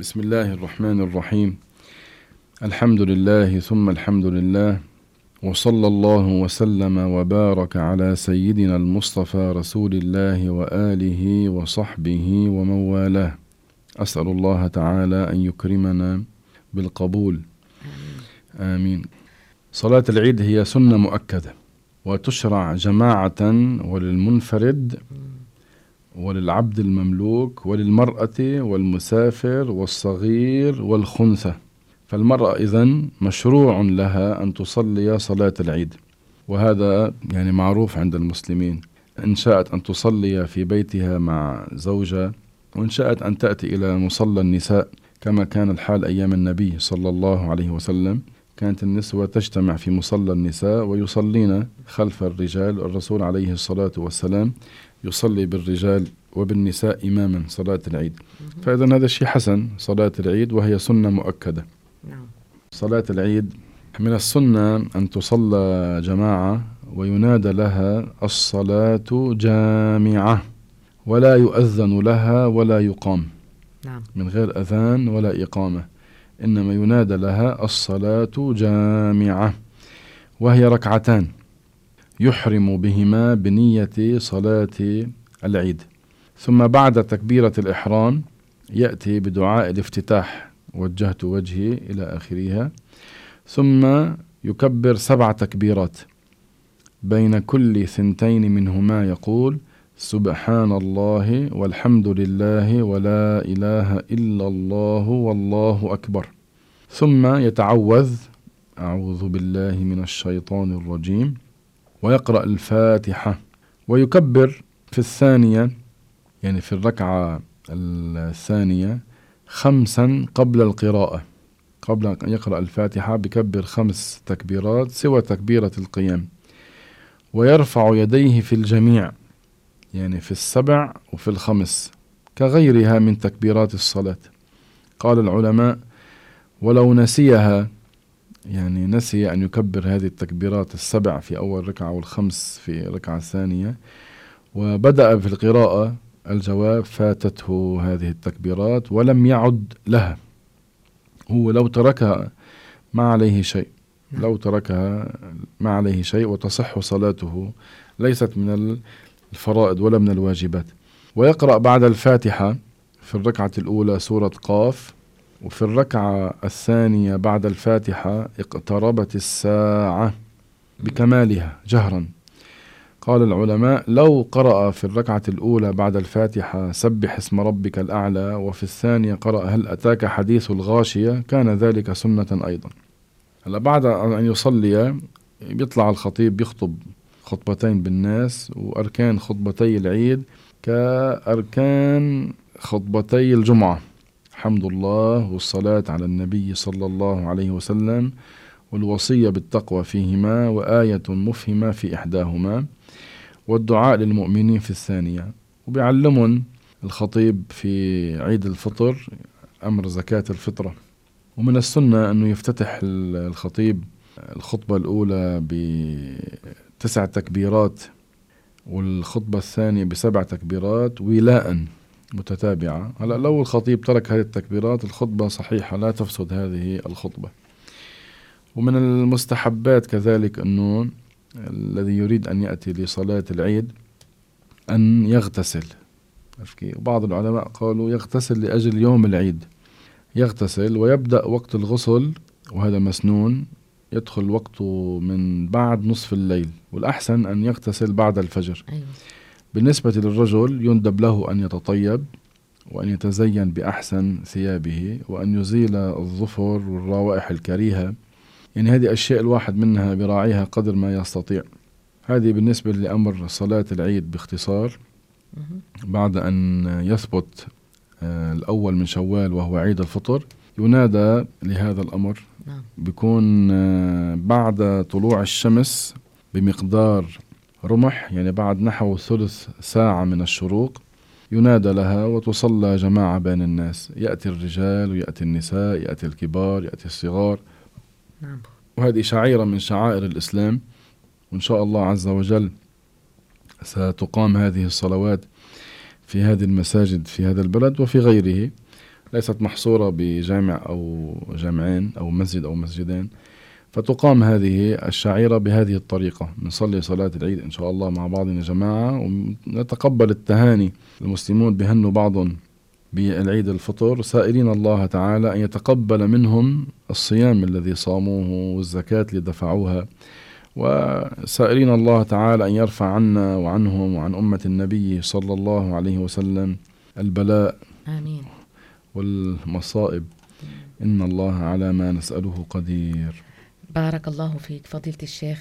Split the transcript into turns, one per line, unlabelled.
بسم الله الرحمن الرحيم الحمد لله ثم الحمد لله وصلى الله وسلم وبارك على سيدنا المصطفى رسول الله واله وصحبه ومن والاه اسال الله تعالى ان يكرمنا بالقبول امين صلاه العيد هي سنه مؤكده وتشرع جماعة وللمنفرد وللعبد المملوك وللمرأة والمسافر والصغير والخنثى. فالمرأة إذا مشروع لها أن تصلي صلاة العيد. وهذا يعني معروف عند المسلمين. إن شاءت أن تصلي في بيتها مع زوجة وإن شاءت أن تأتي إلى مصلى النساء كما كان الحال أيام النبي صلى الله عليه وسلم. كانت النسوة تجتمع في مصلى النساء ويصلين خلف الرجال الرسول عليه الصلاة والسلام. يصلي بالرجال وبالنساء إماما صلاة العيد. فإذا هذا شيء حسن صلاة العيد وهي سنة مؤكدة. نعم. صلاة العيد من السنة أن تصلى جماعة وينادى لها الصلاة جامعة ولا يؤذن لها ولا يقام. نعم. من غير أذان ولا إقامة. إنما ينادى لها الصلاة جامعة وهي ركعتان. يحرم بهما بنية صلاة العيد. ثم بعد تكبيرة الإحرام يأتي بدعاء الافتتاح وجهت وجهي إلى آخرها. ثم يكبر سبع تكبيرات. بين كل ثنتين منهما يقول سبحان الله والحمد لله ولا إله إلا الله والله أكبر. ثم يتعوذ أعوذ بالله من الشيطان الرجيم. ويقرأ الفاتحة ويكبر في الثانية يعني في الركعة الثانية خمسا قبل القراءة. قبل أن يقرأ الفاتحة بكبر خمس تكبيرات سوى تكبيرة القيام. ويرفع يديه في الجميع يعني في السبع وفي الخمس كغيرها من تكبيرات الصلاة. قال العلماء ولو نسيها يعني نسي أن يكبر هذه التكبيرات السبع في أول ركعة والخمس في ركعة ثانية وبدأ في القراءة الجواب فاتته هذه التكبيرات ولم يعد لها هو لو تركها ما عليه شيء. لو تركها ما عليه شيء وتصح صلاته ليست من الفرائض ولا من الواجبات ويقرأ بعد الفاتحة في الركعة الأولى سورة قاف وفي الركعة الثانية بعد الفاتحة اقتربت الساعة بكمالها جهرا. قال العلماء لو قرأ في الركعة الأولى بعد الفاتحة سبح اسم ربك الأعلى وفي الثانية قرأ هل أتاك حديث الغاشية كان ذلك سنة أيضا. هلا بعد أن يصلي بيطلع الخطيب بيخطب خطبتين بالناس وأركان خطبتي العيد كأركان خطبتي الجمعة. حمد الله والصلاة على النبي صلى الله عليه وسلم والوصية بالتقوى فيهما وآية مفهمة في إحداهما والدعاء للمؤمنين في الثانية. وبيعلمهم الخطيب في عيد الفطر أمر زكاة الفطرة. ومن السنة أنه يفتتح الخطيب الخطبة الأولى بتسع تكبيرات والخطبة الثانية بسبع تكبيرات ولاء متتابعة. هلا لو الخطيب ترك هذه التكبيرات الخطبة صحيحة لا تفسد هذه الخطبة. ومن المستحبات كذلك أنه الذي يريد أن يأتي لصلاة العيد أن يغتسل. بعض العلماء قالوا يغتسل لأجل يوم العيد. يغتسل ويبدأ وقت الغسل وهذا مسنون يدخل وقته من بعد نصف الليل. والأحسن أن يغتسل بعد الفجر. أيوة. بالنسبة للرجل يندب له أن يتطيب وأن يتزين بأحسن ثيابه وأن يزيل الظفر والروائح الكريهة. يعني هذه أشياء الواحد منها براعيها قدر ما يستطيع. هذه بالنسبة لأمر صلاة العيد باختصار. بعد أن يثبت آه، الأول من شوال وهو عيد الفطر ينادى لهذا الأمر. نعم. بيكون آه، بعد طلوع الشمس بمقدار رمح يعني بعد نحو ثلث ساعة من الشروق ينادى لها وتصلى جماعة بين الناس. يأتي الرجال ويأتي النساء يأتي الكبار يأتي الصغار. نعم. وهذه شعيرة من شعائر الإسلام. وإن شاء الله عز وجل ستقام هذه الصلوات في هذه المساجد في هذا البلد وفي غيره. ليست محصورة بجامع أو جامعين أو مسجد أو مسجدين. فتقام هذه الشعيرة بهذه الطريقة. نصلي صلاة العيد إن شاء الله مع بعضنا جماعة ونتقبل التهاني المسلمون بهنوا بعض بالعيد الفطر. سائلين الله تعالى أن يتقبل منهم الصيام الذي صاموه والزكاة اللي دفعوها. وسائلين الله تعالى أن يرفع عنا وعنهم وعن أمة النبي صلى الله عليه وسلم البلاء
آمين.
والمصائب. إن الله على ما نسأله قدير.
بارك الله فيك فضيلة الشيخ.